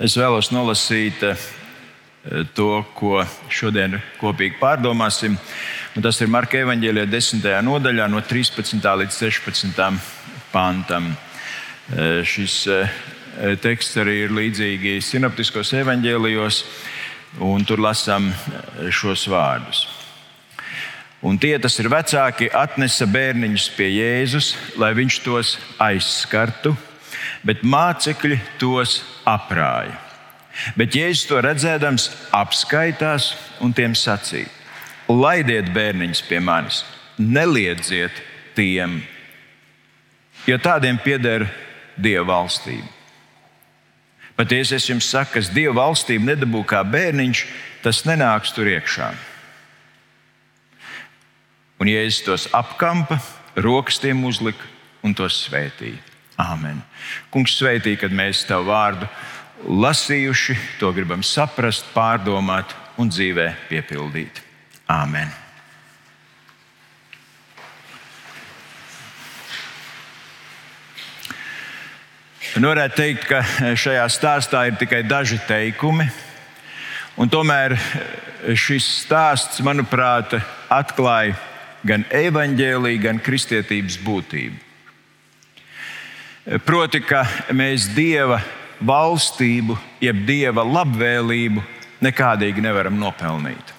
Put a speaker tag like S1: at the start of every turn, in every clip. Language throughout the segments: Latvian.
S1: Es vēlos nolasīt eh, to, ko šodien kopīgi pārdomāsim. Un tas ir Marka Evanģēlijā, 10. nodaļā, no 13. līdz 16. pantam. Eh, šis eh, teksts arī ir līdzīgi sinoptiskos evanģēlijos, un tur lasām šos vārdus. Un tie, tas ir vecāki, atnesa bērniņus pie Jēzus, lai viņš tos aizskartu, bet mācekļi tos aprāja. Bet Jēzus to redzēdams, apskaitās un tiem sacīja: Laidiet bērniņus pie manis, neliedziet tiem, jo tādiem pieder Dieva valstība. Patiesi es jums saku, kas Dieva valstību nedabū kā bērniņš, tas nenāks tur iekšā. Un Jēzus tos apkampa, rokas tiem uzlika un tos svētīja. Āmen. Kungs svētī, kad mēs tavu vārdu lasījuši, to gribam saprast, pārdomāt un dzīvē piepildīt. Āmen. Nu, varētu teikt, ka šajā stāstā ir tikai daži teikumi, un tomēr šis stāsts, manuprāt, atklāja gan evaņģēlīju, gan kristietības būtību. Proti, ka mēs Dieva valstību, jeb Dieva labvēlību nekādīgi nevaram nopelnīt.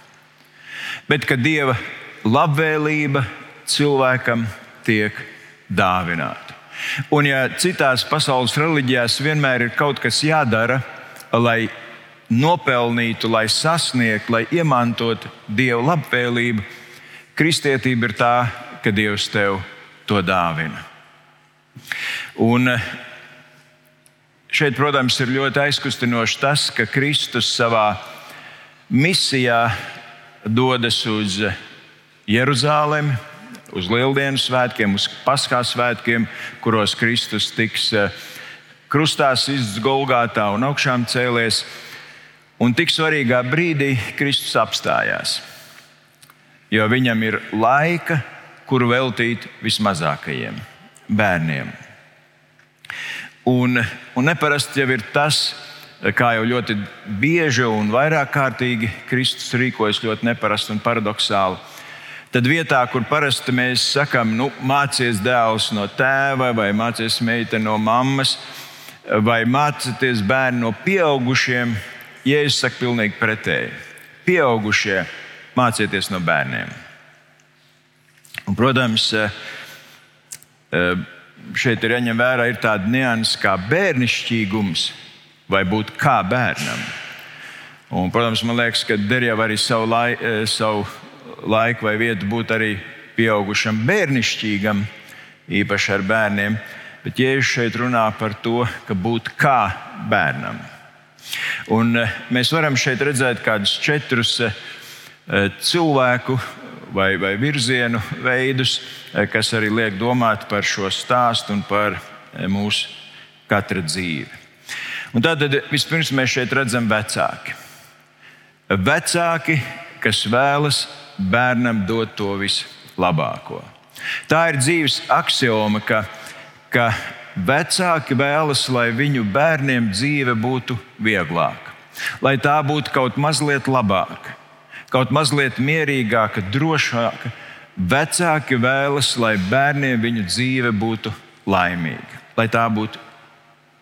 S1: Bet ka Dieva labvēlība cilvēkam tiek dāvināta. Un ja citās pasaules reliģijās vienmēr ir kaut kas jādara, lai nopelnītu, lai sasniegtu, lai iemantotu Dieva labvēlību, Kristietība ir tā, ka Dievs tev to dāvina. Un eh, šeit, protams, ir ļoti aizkustinoši tas, ka Kristus savā misijā dodas uz Jeruzalemi, uz Lieldienu svētkiem, uz Paskās svētkiem, kuros Kristus tiks eh, krustā izdzēsts Golgātā un augšām cēlies. Un tik svarīgā brīdī Kristus apstājās jo viņam ir laika, kuru veltīt vismazākajiem bērniem. Un, un neparasti jau ir tas, kā jau ļoti bieži un vairāk kārtīgi Kristus rīkojas ļoti neparasti un paradoxāli. Tad vietā, kur parasti mēs sakām, nu, mācies dēls no tēva, vai mācies meita no mammas, vai mācieties bērnu no pieaugušiem, Jēzus saka pilnīgi pretēji. Pieaugušie mācieties no bērniem. Un, protams, eh, eh, šeit ir jāņem vērā ir tāda nianses kā bērnišķīgums vai būt kā bērnam. Un, protams, man liekas, ka der jau arī savu, lai, eh, savu laiku vai vietu būt arī pieaugušam bērnišķīgam, īpaši ar bērniem. Bet Jēzus šeit runā par to, ka būt kā bērnam. Un mēs varam šeit redzēt kādus četrus Eh, cilvēku vai, vai virzienu veidus, eh, kas arī liek domāt par šo stāstu un par eh, mūsu katra dzīvi. Un tātad vispirms mēs šeit redzam vecāki. Vecāki, kas vēlas bērnam dot to vislabāko. Tā ir dzīves axioma, ka, ka vecāki vēlas, lai viņu bērniem dzīve būtu vieglāka, lai tā būtu kaut mazliet labāka kaut mazliet mierīgāka, drošāka. Vecāki vēlas, lai bērniem viņu dzīve būtu laimīga, lai tā būtu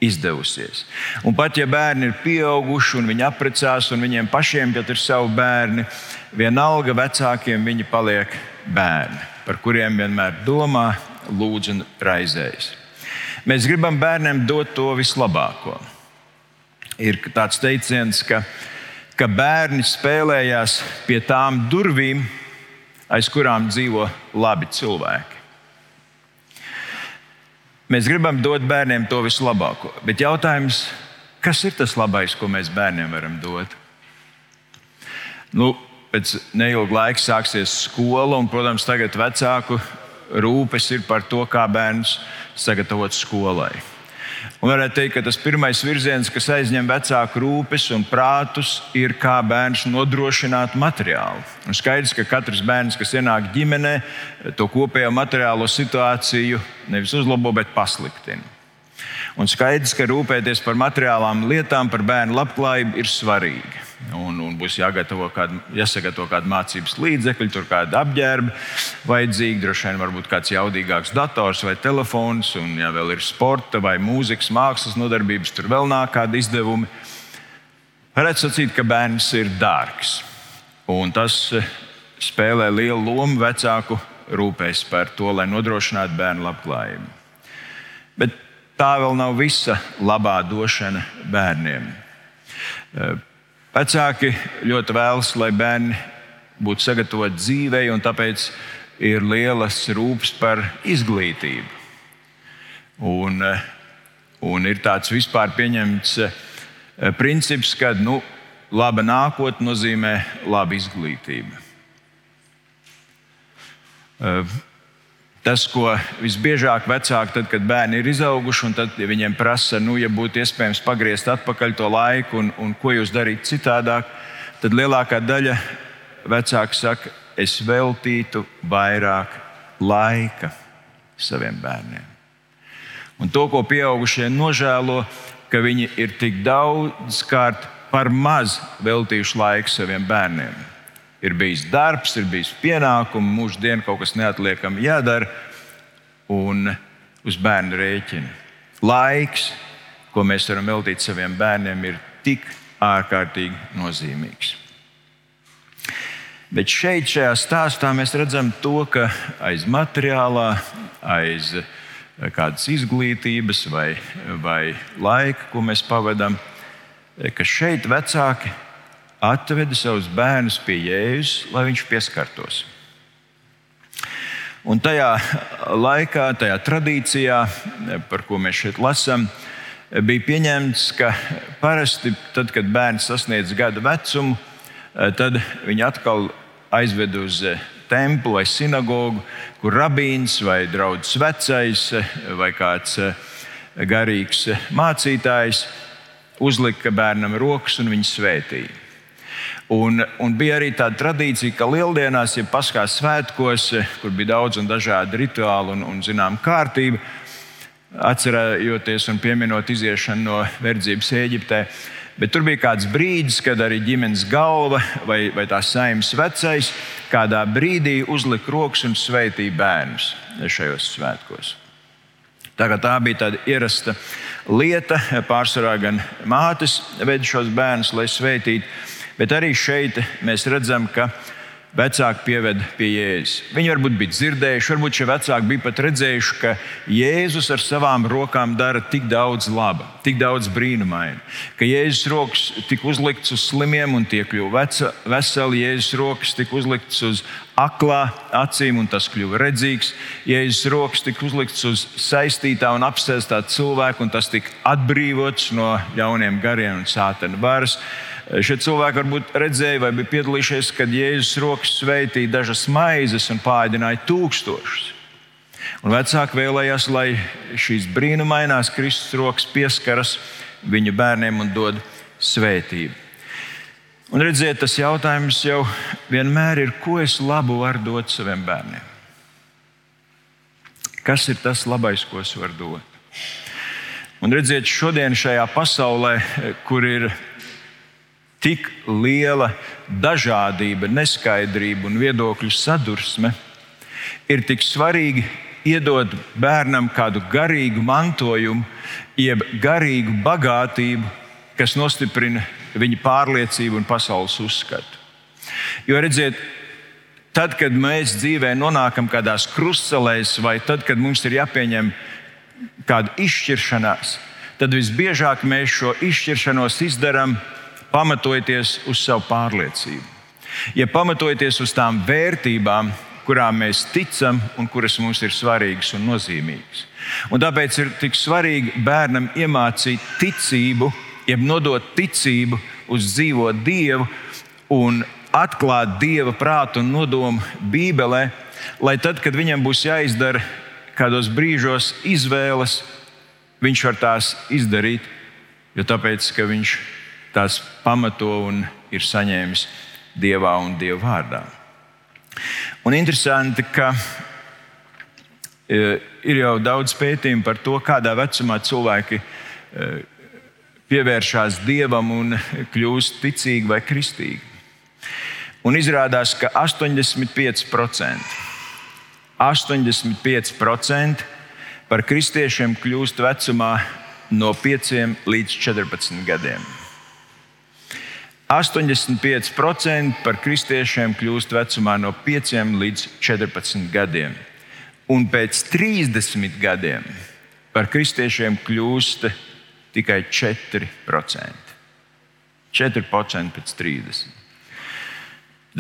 S1: izdevusies. Un pat ja bērni ir pieauguši un viņi apprecās, un viņiem pašiem ir savi bērni, vienalga vecākiem viņi paliek bērni, par kuriem vienmēr domā, lūdz un raizējas. Mēs gribam bērniem dot to vislabāko. Ir tāds teiciens, ka ka bērni spēlējās pie tām durvīm, aiz kurām dzīvo labi cilvēki. Mēs gribam dot bērniem to vislabāko, bet jautājums, kas ir tas labais, ko mēs bērniem varam dot? Nu, pēc neilga laika sāksies skola, un, protams, tagad vecāku rūpes ir par to, kā bērns sagatavot skolai. Un varētu teikt, ka tas pirmais virziens, kas aizņem vecāku rūpes un prātus, ir kā bērns nodrošināt materiālu. Un skaidrs, ka katrs bērns, kas ienāk ģimenē, to kopējo materiālo situāciju nevis uzlabo, bet pasliktina. Un skaidrs, ka rūpēties par materiālām lietām, par bērnu labklājību ir svarīgi. Un, un būs jāgatavo kāda, jāsagatavo kāda mācības līdzekļa, tur kāda apģērba vajadzīga, droši vien varbūt kāds jaudīgāks dators vai telefons, un ja vēl ir sporta vai mūzikas, mākslas nodarbības, tur vēl nāk kādi izdevumi. Varētu sacīt, ka bērns ir dārgs. Un tas eh, spēlē lielu lomu vecāku rūpēs par to, lai nodrošinātu bērnu labklājību. Bet tā vēl nav visa labā došana bērniem. Eh, vecāki ļoti vēlas, lai bērni būtu sagatavoti dzīvei, un tāpēc ir lielas rūpes par izglītību. Un, eh, un ir tāds vispār pieņemts eh, princips, ka nu, laba nākotne nozīmē laba izglītība. Tas, ko visbiežāk vecāki, tad, kad bērni ir izauguši, un tad ja viņiem prasa, nu, ja būtu iespējams pagriezt atpakaļ to laiku, un, un ko jūs darītu citādāk, tad lielākā daļa vecāku saka, es veltītu vairāk laika saviem bērniem. Un to, ko pieaugušie nožēlo, ka viņi ir tik daudz kārt par maz veltījuši laiku saviem bērniem ir bijis darbs, ir bijis pienākumi, mūža diena kaut kas neatliekami jādara un uz bērnu rēķina. Laiks, ko mēs varam veltīt saviem bērniem, ir tik ārkārtīgi nozīmīgs. Bet šeit, šajā stāstā, mēs redzam to, ka aiz materiālā, aiz kādas izglītības vai, vai laika, ko mēs pavadām, ka šeit vecāki atveda savus bērnus pie Jēzus, lai viņš pieskartos. Un tajā laikā, tajā tradīcijā, par ko mēs šeit lasām, bija pieņemts, ka parasti, tad, kad bērns sasniedz gada vecumu, tad viņi atkal aizved uz templi vai sinagogu, kur rabīns vai draugs vecais vai kāds garīgs mācītājs uzlika bērnam rokas un viņu svētīja. Un, un bija arī tāda tradīcija, ka lieldienās, ja paskās svētkos, kur bija daudz un dažādi rituāli un, un zinām kārtība, atcerējoties un pieminot iziešanu no verdzības Eģiptē. Bet tur bija kāds brīdis, kad arī ģimenes galva vai, vai tā saimnes vecais kādā brīdī uzlika rokas un sveitīja bērnus šajos svētkos. Tā, tā bija tāda ierasta lieta. Pārsvarā gan mātes veda šos bērnus, lai sveitītu. Bet arī šeit mēs redzam, ka vecāki pieved pie Jēzus. Viņi varbūt bija dzirdējuši, varbūt šie vecāki bija pat redzējuši, ka Jēzus ar savām rokām dara tik daudz laba, tik daudz brīnumainu. Ka Jēzus rokas tika uzlikts uz slimiem un tie kļuva veseli, Jēzus rokas tika uzlikts uz aklā acīm un tas kļuva redzīgs. Jēzus rokas tika uzlikts uz saistītā un apsēstā cilvēka un tas tika atbrīvots no ļauniem gariem un sātena varas. Šie cilvēki varbūt redzēja vai bija piedalījušies, kad Jēzus rokas sveitīja dažas maizes un pāēdināja tūkstošus. Un vecāki vēlējās, lai šīs brīnumainās Kristus rokas pieskaras viņu bērniem un dod svētību. Un redziet, tas jautājums jau vienmēr ir, ko es labu varu dot saviem bērniem? Kas ir tas labais, ko es varu dot? Un redziet, šodien šajā pasaulē, kur ir tik liela dažādība, neskaidrība un viedokļu sadursme, ir tik svarīgi iedot bērnam kādu garīgu mantojumu, jeb garīgu bagātību, kas nostiprina viņa pārliecību un pasaules uzskatu. Jo redziet, tad, kad mēs dzīvē nonākam kādās krustcelēs, vai tad, kad mums ir jāpieņem kāda izšķiršanās, tad visbiežāk mēs šo izšķiršanos izdarām pamatojoties uz savu pārliecību. Ja pamatojoties uz tām vērtībām, kurām mēs ticam un kuras mums ir svarīgas un nozīmīgas. Un tāpēc ir tik svarīgi bērnam iemācīt ticību, jeb nodot ticību uz dzīvo Dievu un atklāt Dieva prātu un nodomu Bībelē, lai tad, kad viņam būs jāizdara kādos brīžos izvēles, viņš var tās izdarīt, jo tāpēc, ka viņš tās pamato un ir saņēmis Dievā un Dieva vārdā. Un interesanti, ka ir jau daudz pētījumu par to, kādā vecumā cilvēki pievēršās dievam un kļūst ticīgi vai kristīgi. Un izrādās, ka 85%, 85% par kristiešiem kļūst vecumā no 5 līdz 14 gadiem. 85% par kristiešiem kļūst vecumā no 5 līdz 14 gadiem. Un pēc 30 gadiem par kristiešiem kļūst tikai 4%. 4% pēc 30.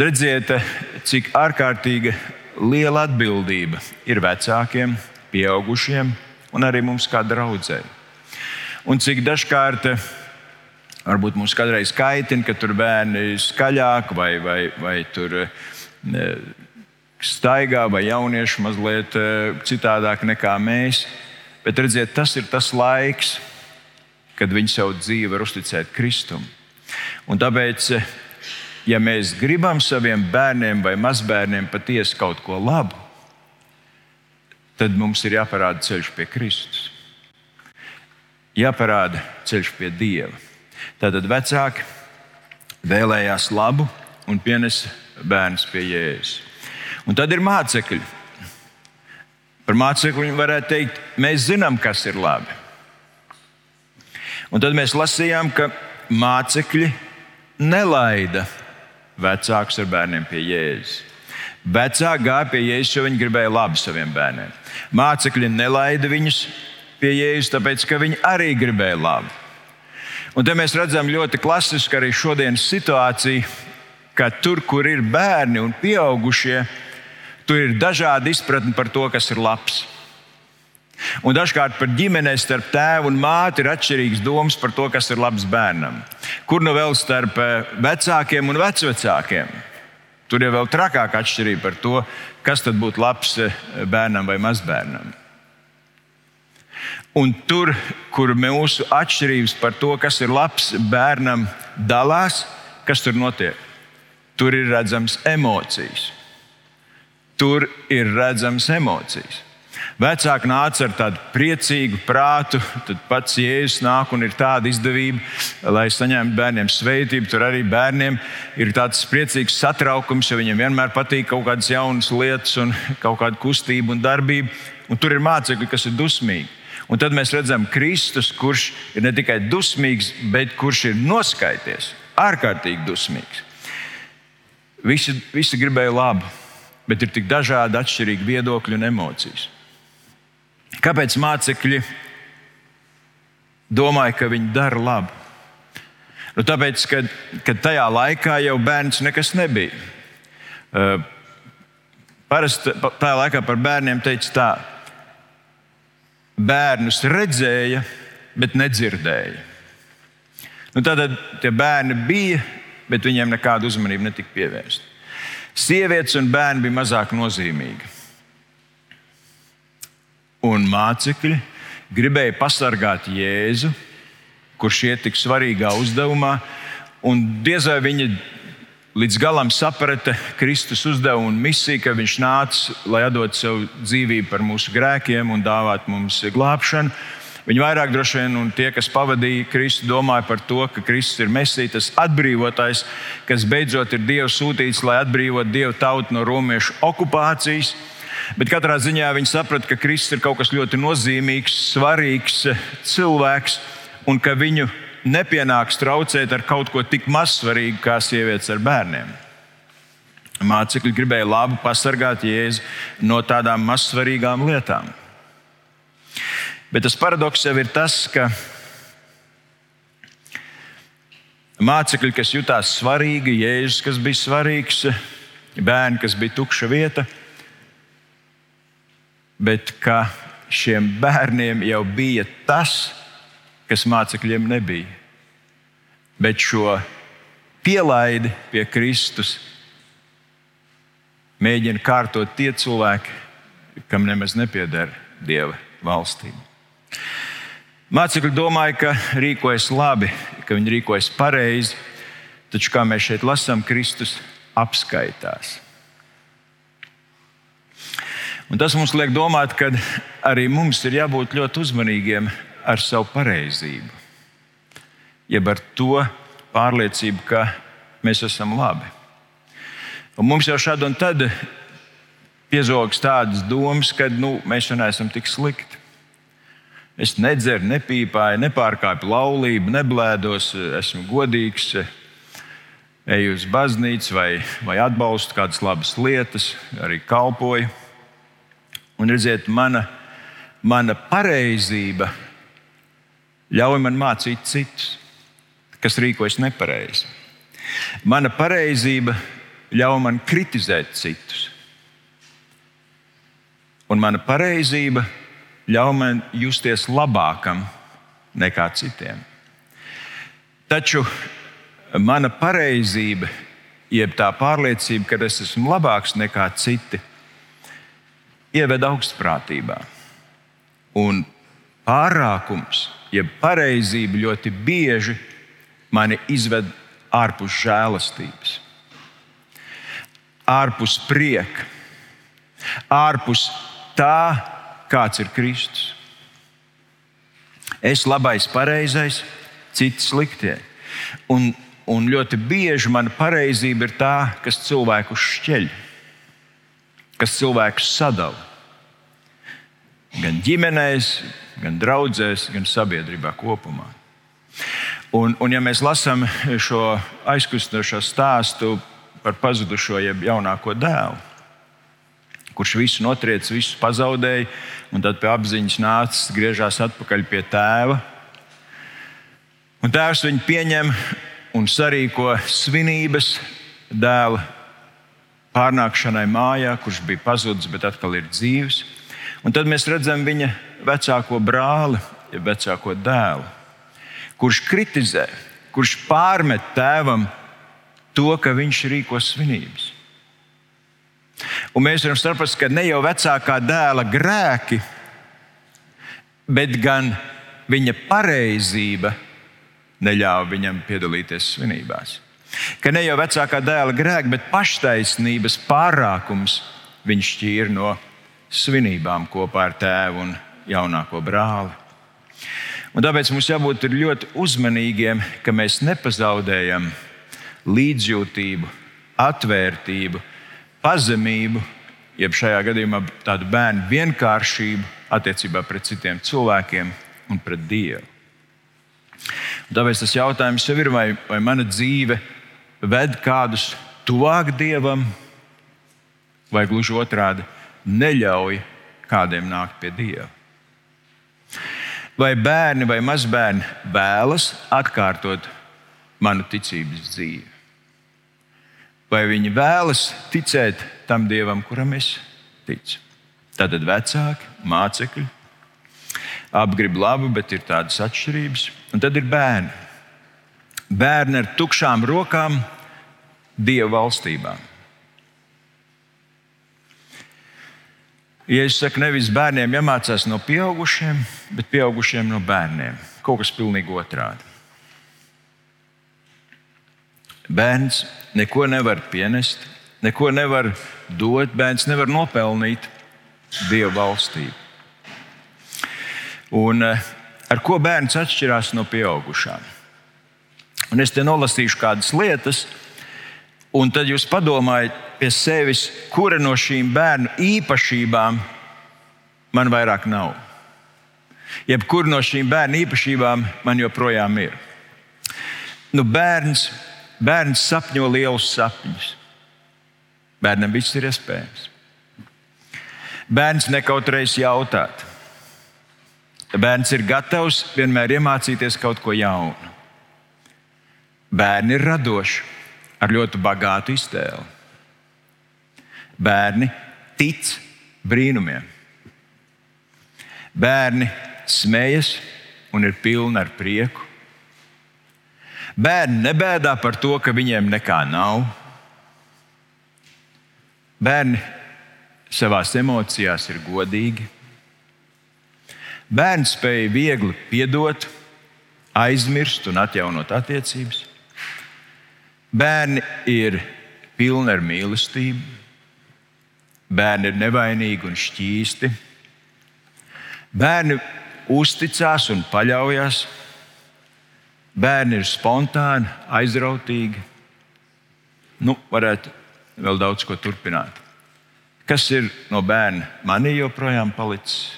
S1: Redziet, cik ārkārtīgi liela atbildība ir vecākiem, pieaugušiem un arī mums kā draudzēji. Un cik dažkārt varbūt mums kādreiz kaitina, ka tur bērni ir skaļāk vai, vai, vai tur staigā vai jaunieši mazliet e, citādāk nekā mēs. Bet redziet, tas ir tas laiks, kad viņi savu dzīvi var uzticēt Kristum. Un tāpēc, e, ja mēs gribam saviem bērniem vai mazbērniem patiesi kaut ko labu, tad mums ir jāparāda ceļš pie Kristus jāparāda ceļš pie Dieva. Tātad vecāki vēlējās labu un pienesa bērnus pie Jēzus. Un tad ir mācekļi. Par mācekļiem varētu teikt, mēs zinām, kas ir labi. Un tad mēs lasījām, ka mācekļi nelaida vecākus ar bērniem pie Jēzus. Vecāki gāja pie Jēzus, jo viņi gribēja labu saviem bērniem. Mācekļi nelaida viņus pie Jēzus, tāpēc ka viņi arī gribēja labu. Un te mēs redzam ļoti klasisku arī šodienas situāciju, ka tur, kur ir bērni un pieaugušie, tur ir dažādi izpratni par to, kas ir labs. Un dažkārt par ģimenei starp tēvu un māti ir atšķirīgas domas par to, kas ir labs bērnam. Kur nu vēl starp eh, vecākiem un vecvecākiem? Tur ir trakāka atšķirība par to, kas tad būtu labs eh, bērnam vai mazbērnam. Un tur, kur mūsu atšķirības par to, kas ir labs bērnam, dalās, kas tur notiek? Tur ir redzamas emocijas. Tur ir redzamas emocijas. Vecāki nāca ar tādu priecīgu prātu, tad pats Jēzus nāk un ir tāda izdevība, lai saņemtu bērniem svētību. Tur arī bērniem ir tāds priecīgs satraukums, jo viņiem vienmēr patīk kaut kādas jaunas lietas, un kaut kāda kustība un darbība. Un tur ir mācekļi, kas ir dusmīgi. Un tad mēs redzam Kristus, kurš ir ne tikai dusmīgs, bet kurš ir noskaities, ārkārtīgi dusmīgs. Visi, visi gribēja labu, bet ir tik dažādi atšķirīgi viedokļi un emocijas. Kāpēc mācekļi domāja, ka viņi dara labu? Nu, tāpēc, ka, ka tajā laikā jau bērns nekas nebija. Uh, parasti tajā laikā par bērniem teica tā, bērnus redzēja, bet nedzirdēja. Nu, tad tie bērni bija, bet viņiem nekāda uzmanība netika pievērsta. Sievietes un bērni bija mazāk nozīmīgi. Un mācekļi gribēja pasargāt Jēzu, kurš iet tik svarīgā uzdevumā, un diez vai viņi līdz galam saprata Kristus uzdevumu un misiju, ka viņš nāca, lai atdotu savu dzīvību par mūsu grēkiem un dāvātu mums glābšanu. Viņi vairāk droši vien, un tie, kas pavadīja Kristu, domāja par to, ka Kristus ir Mēsīs, tas atbrīvotājs, kas beidzot ir Dieva sūtīts, lai atbrīvotu Dievu tautu no romiešu okupācijas. Bet katrā ziņā viņi saprata, ka Kristus ir kaut kas ļoti nozīmīgs, svarīgs cilvēks un ka viņu nepienāks traucēt ar kaut ko tik mazsvarīgu kā sievietes ar bērniem. Mācekļi gribēja labi pasargāt Jēzu no tādām mazsvarīgām lietām. Bet tas paradoks jau ir tas, ka mācekļi, kas jutās svarīgi, Jēzus, kas bija svarīgs, bērni, kas bija tukša vieta, bet ka šiem bērniem jau bija tas, kas mācekļiem nebija. Bet šo pielaidi pie Kristus mēģina kārtot tie cilvēki, kam nemaz nepieder Dieva valstība. Mācekļi domāja, ka rīkojas labi, ka viņi rīkojas pareizi, taču, kā mēs šeit lasām, Kristus apskaitās. Un tas mums liek domāt, ka arī mums ir jābūt ļoti uzmanīgiem ar savu pareizību, jeb ar to pārliecību, ka mēs esam labi. Un mums jau šādi un tad piezogas tādas domas, ka nu, mēs jau neesam tik slikti. Es nedzeru, nepīpāju, nepārkāpu laulību, neblēdos, esmu godīgs, eju uz baznīcu vai, vai atbalstu kādas labas lietas, arī kalpoju. Un redziet, mana, mana pareizība ļauj man mācīt citus, kas rīkojas nepareizi. Mana pareizība ļauj man kritizēt citus. Un mana pareizība ļauj man justies labākam nekā citiem. Taču mana pareizība, jeb tā pārliecība, ka es esmu labāks nekā citi, ieved augstprātībā. Un pārākums, jeb pareizība ļoti bieži mani izved ārpus žēlastības, ārpus prieka, ārpus tā, kāds ir Kristus. Es labais, pareizais, citi sliktie. Un, un ļoti bieži mana pareizība ir tā, kas cilvēku šķeļ, kas cilvēku sadala. Gan ģimenēs, gan draudzēs, gan sabiedrībā kopumā. Un, un ja mēs lasām šo aizkustinošo stāstu par pazudušo, jeb jaunāko dēlu, kurš visu notriec, visu pazaudēja, un tad pie apziņas nācis, griežās atpakaļ pie tēva. Un tēvs viņu pieņem un sarīko svinības dēla pārnākšanai mājā, kurš bija pazudis, bet atkal ir dzīves. Un tad mēs redzam viņa vecāko brāli, ja vecāko dēlu, kurš kritizē, kurš pārmet tēvam to, ka viņš rīko svinības. Un mēs varam saprast, ka ne jau vecākā dēla grēki, bet gan viņa pareizība neļāva viņam piedalīties svinībās. Ka ne jau vecākā dēla grēki, bet paštaisnības pārākums viņš šķīra no svinībām kopā ar tēvu un jaunāko brāli. Un tāpēc mums jābūt ļoti uzmanīgiem, ka mēs nepazaudējam līdzjūtību, atvērtību pazemību, jeb šajā gadījumā tādu bērnu vienkāršību attiecībā pret citiem cilvēkiem un pret Dievu. Un tāpēc tas jautājums jau ir, vai, vai mana dzīve ved kādus tuvāk Dievam, vai gluži otrādi neļauj kādiem nākt pie Dieva. Vai bērni vai mazbērni vēlas atkārtot manu ticības dzīvi? vai viņi vēlas ticēt tam dievam, kuram es ticu. Tātad vecāki, mācekļi, apgrib labu, bet ir tādas atšķirības. Un tad ir bērni. Bērni ar tukšām rokām Dieva valstībā. Ja es saku, nevis bērniem jāmācās no pieaugušiem, bet pieaugušiem no bērniem. Kaut kas pilnīgi otrādi. Bērns neko nevar pienest, neko nevar dot, bērns nevar nopelnīt Dieva valstību. Un, eh, ar ko bērns atšķirās no pieaugušām? Un es te nolasīšu kādas lietas, un tad jūs padomājiet pie sevis, kura no šīm bērnu īpašībām man vairāk nav. Jebkura no šīm bērnu īpašībām man joprojām ir. Nu, bērns Bērns sapņo lielus sapņus. Bērnam viss ir iespējams. Bērns nekautrējas jautāt. Bērns ir gatavs vienmēr iemācīties kaut ko jaunu. Bērni ir radoši, ar ļoti bagātu iztēli. Bērni tic brīnumiem. Bērni smējas un ir pilni ar prieku. Bērni nebēdā par to, ka viņiem nekā nav. Bērni savā emocijās ir godīgi. Bērni spēja viegli piedot, aizmirst un atjaunot attiecības. Bērni ir pilni ar mīlestību. bērni ir nevainīgi un šķīsti. Bērni uzticās un paļaujas. Bērni ir spontāni, aizrautīgi. Nu, varētu vēl daudz ko turpināt. Kas ir no bērna manī joprojām palicis?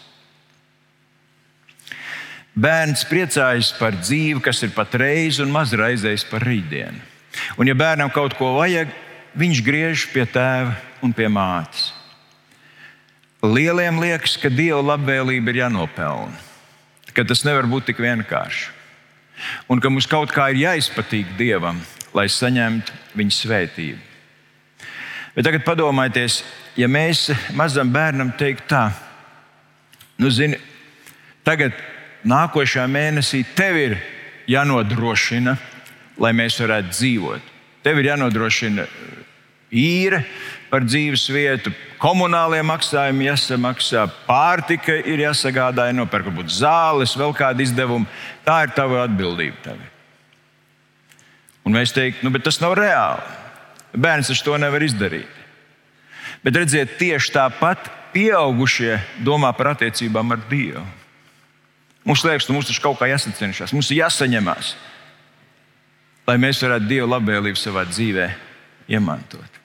S1: Bērns priecājas par dzīvi, kas ir patreiz un maz raizējas par rītdienu. Un, ja bērnam kaut ko vajag, viņš griež pie tēva un pie mātes. Lieliem liekas, ka dieva labvēlība ir jānopelna, ka tas nevar būt tik vienkārši. Un ka mums kaut kā ir jāizpatīk dievam, lai saņemtu viņa svētību. Bet tagad padomājieties, ja mēs mazam bērnam teiktu tā, nu, zini, tagad nākošajā mēnesī tev ir jānodrošina, lai mēs varētu dzīvot. Tev ir jānodrošina īre par dzīves vietu, komunālie maksājumi jāsamaksā, pārtika ir jāsagādā, nopērk varbūt zāles, vēl kāda izdevuma. Tā ir tava atbildība. Tavi. Un mēs teiktu, nu, tas nav reāli. Bērns taču to nevar izdarīt. Bet redziet, tieši tāpat pieaugušie domā par attiecībām ar Dievu. Mums liekas, ka mums taču kaut kā jāsacenšas, mums ir jāsaņemās, lai mēs varētu Dieva labvēlību savā dzīvē iemantot.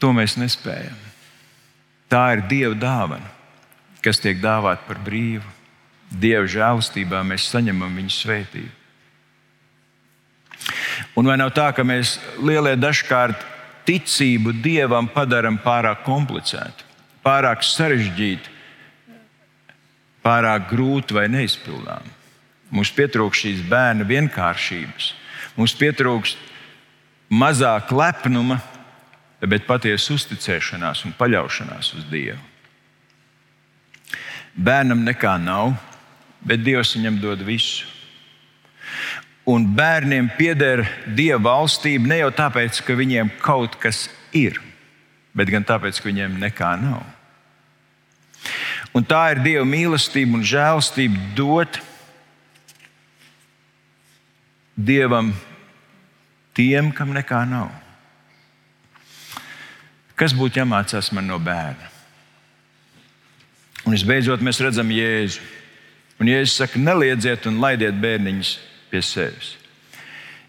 S1: To mēs nespējam. Tā ir Dieva dāvana, kas tiek dāvāta par brīvu. Dieva žēlastībā mēs saņemam viņa svētību. Un vai nav tā, ka mēs lielie dažkārt ticību Dievam padarām pārāk komplicētu, pārāk sarežģītu, pārāk grūti vai neizpildāmu. Mums pietrūkst šīs bērna vienkāršības, mums pietrūkst mazāk lepnuma, bet patiesa uzticēšanās un paļaušanās uz Dievu. Bērnam nekā nav, bet Dievs viņam dod visu. Un bērniem pieder Dieva valstība ne jau tāpēc, ka viņiem kaut kas ir, bet gan tāpēc, ka viņiem nekā nav. Un tā ir Dieva mīlestība un žēlstība dot Dievam tiem, kam nekā nav. Kas būtu jāmācās man no bērna? Un visbeidzot, mēs redzam Jēzu. Un Jēzus saka, neliedziet un laidiet bērniņus pie sevis.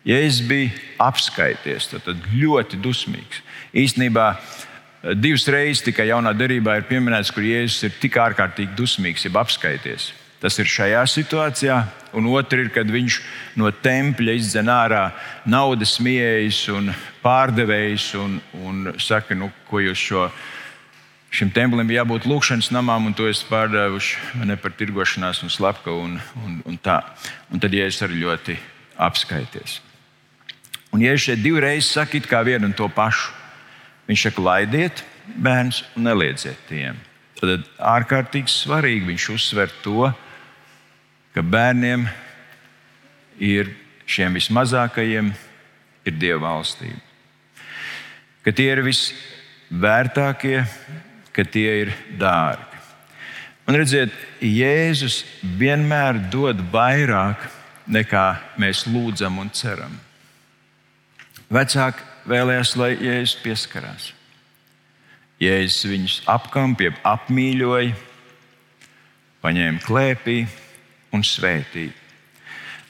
S1: Jēzus bija apskaities, tad ļoti dusmīgs. Īstenībā Divas reizes tikai jaunā derībā ir pieminēts, kur Jēzus ir tik ārkārtīgi dusmīgs, jeb apskaities. Tas ir šajā situācijā, un otrā ir, kad viņš no tempļa izdzen ārā naudas miejas un pārdevējs un, un saka, nu, ko jūs šo. Šim templim bija jābūt lūkšanas namām, un to es pārdevuši ne par tirgošanās un slepkavu. Un, un, un, tā. un tad Jēzus arī ļoti apskaities. Un Jēzus šeit divreiz saka vienu un to pašu. Viņš saka, laidiet bērnus un neliedziet tiem. Tad ārkārtīgi svarīgi viņš uzsver to, ka bērniem ir šiem vismazākajiem ir Dieva valstība. Ka tie ir visvērtākie, ka tie ir dārgi. Un redziet, Jēzus vienmēr dod vairāk nekā mēs lūdzam un ceram. Vecāki vēlējās, lai Jēzus pieskarās. Jēzus viņus apkampja, apmīļoja, paņēma klēpī un svētīja.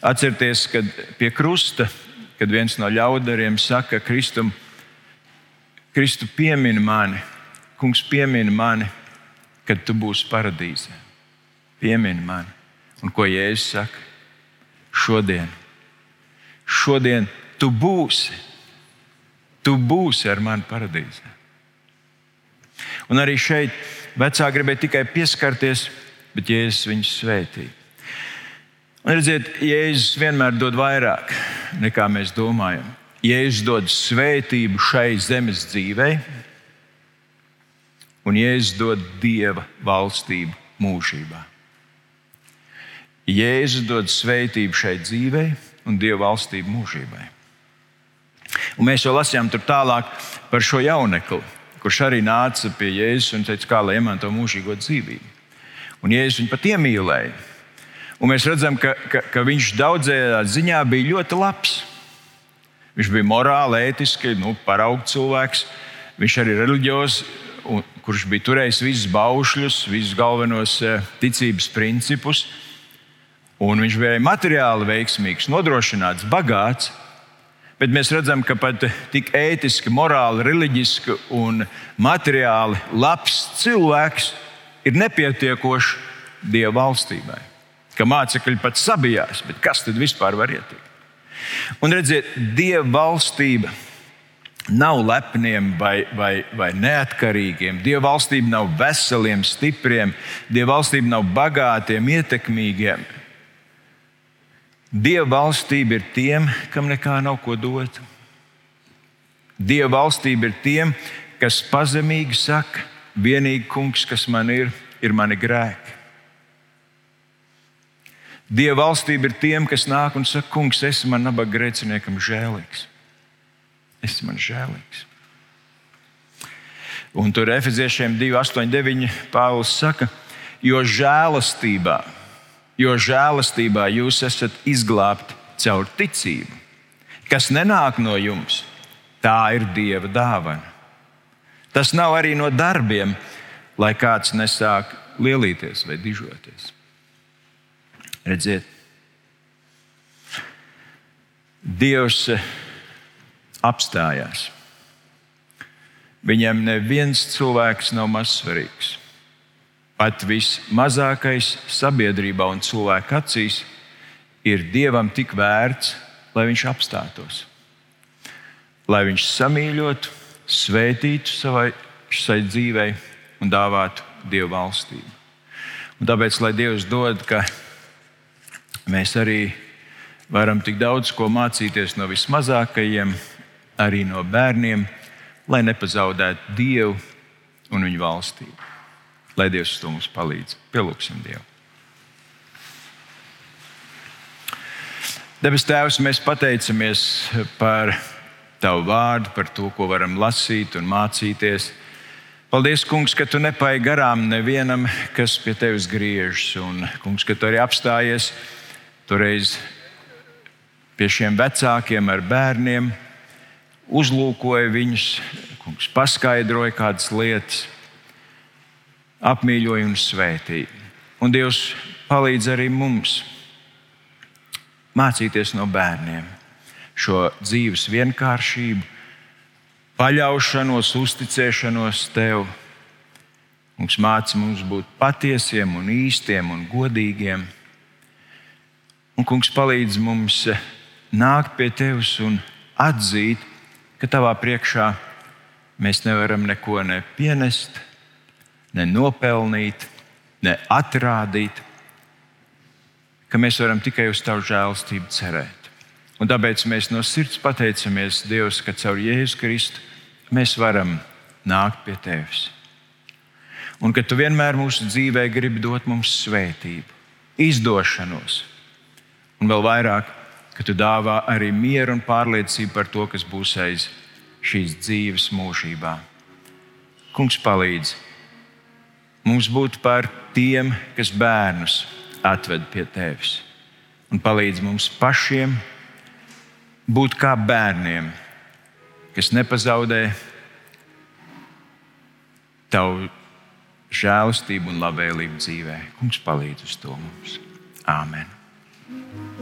S1: Atcerieties, kad pie krusta, kad viens no ļaudariem saka, Kristum, Kristu piemini mani, Kungs piemini mani, kad tu būsi paradīzē. Piemini mani. Un ko Jēzus saka? Šodien, šodien tu būsi Tu būsi ar mani paradīzē. Un arī šeit vecāki gribēja tikai pieskarties, bet Jēzus viņus svētīja. Un redziet, Jēzus vienmēr dod vairāk nekā mēs domājam. Jēzus dod svētību šai zemes dzīvei, un Jēzus dod dieva valstību mūžībā. Jēzus dod svētību šai dzīvei un dieva valstību mūžībai. Un mēs jau lasījām tur tālāk par šo jaunekli, kurš arī nāca pie Jēzus un teica, kā lai iemanto mūžīgo dzīvību. Un Jēzus viņu pat iemīlēja. Un mēs redzam, ka, ka, ka viņš daudzajā ziņā bija ļoti labs. Viņš bija morāli, ētiski, nu, paraugs cilvēks. Viņš arī ir reliģiozs, kurš bija turējis visus baušļus, visus galvenos eh, ticības principus. Un viņš bija materiāli veiksmīgs, nodrošināts, bagāts. Bet mēs redzam, ka pat tik ētiski, morāli, reliģiski un materiāli labs cilvēks ir nepietiekošs Dieva valstībai. Ka mācekļi pat sabijās, bet kas tad vispār var ietikt? Un redziet, Dieva valstība nav lepniem vai, vai, vai neatkarīgiem. Dieva valstība nav veseliem, stipriem, Dieva valstība nav bagātiem, ietekmīgiem. Dieva valstība ir tiem, kam nekā nav ko dot. Dieva valstība ir tiem, kas pazemīgi saka, vienīgi kungs, kas man ir, ir mani grēki. Dieva valstība ir tiem, kas nāk un saka, kungs, esi man nabaga grēciniekam žēlīgs esi man žēlīgs. Un tur Efeziešiem 2, 8, 9 Pāvils saka, jo žēlastībā, jo žēlastībā jūs esat izglābti caur ticību, kas nenāk no jums, tā ir Dieva dāvana. Tas nav arī no darbiem, lai kāds nesāk lielīties vai dižoties. Redziet, Dievs apstājās. Viņam neviens cilvēks nav mazsvarīgs. Pat vismazākais sabiedrībā un cilvēka acīs ir dievam tik vērts, lai viņš apstātos. Lai viņš samīļotu, svētītu savai, savai dzīvei un dāvātu dievu valstību. Un tāpēc, lai Dievs dod, ka mēs arī varam tik daudz ko mācīties no vismazākajiem, arī no bērniem, lai nepazaudētu Dievu un viņa valstību. Lai Dievs to mums palīdz. Pielūgsim Dievu. Debes Tēvs, mēs pateicamies par Tavu vārdu, par to, ko varam lasīt un mācīties. Paldies, Kungs, ka Tu nepai garām nevienam, kas pie Tevis griežas. Un, kungs, ka Tu arī apstājies toreiz pie šiem vecākiem ar bērniem uzlūkoja viņus, kungs paskaidroja kādas lietas, apmīļoja un svētīja. Un Dievs palīdz arī mums mācīties no bērniem šo dzīves vienkāršību, paļaušanos, uzticēšanos Tev. Mums māca mums būt patiesiem, un īstiem un godīgiem. Un Kungs palīdz mums nākt pie Tevis un atzīt, ka tavā priekšā mēs nevaram neko ne pienest, ne nopelnīt, ne atrādīt, ka mēs varam tikai uz tavu žēlstību cerēt. Un tāpēc mēs no sirds pateicamies Dievam, ka caur Jēzu Kristu mēs varam nākt pie Tevis. Un ka Tu vienmēr mūsu dzīvē gribi dot mums svētību, izdošanos un vēl vairāk ka tu dāvā arī mieru un pārliecību par to, kas būs aiz šīs dzīves mūžībā. Kungs palīdz mums būt par tiem, kas bērnus atved pie tevis, un palīdz mums pašiem būt kā bērniem, kas nepazaudē tavu žēlastību un labvēlību dzīvē. Kungs palīdz uz to mums. Āmen! Mm-hmm.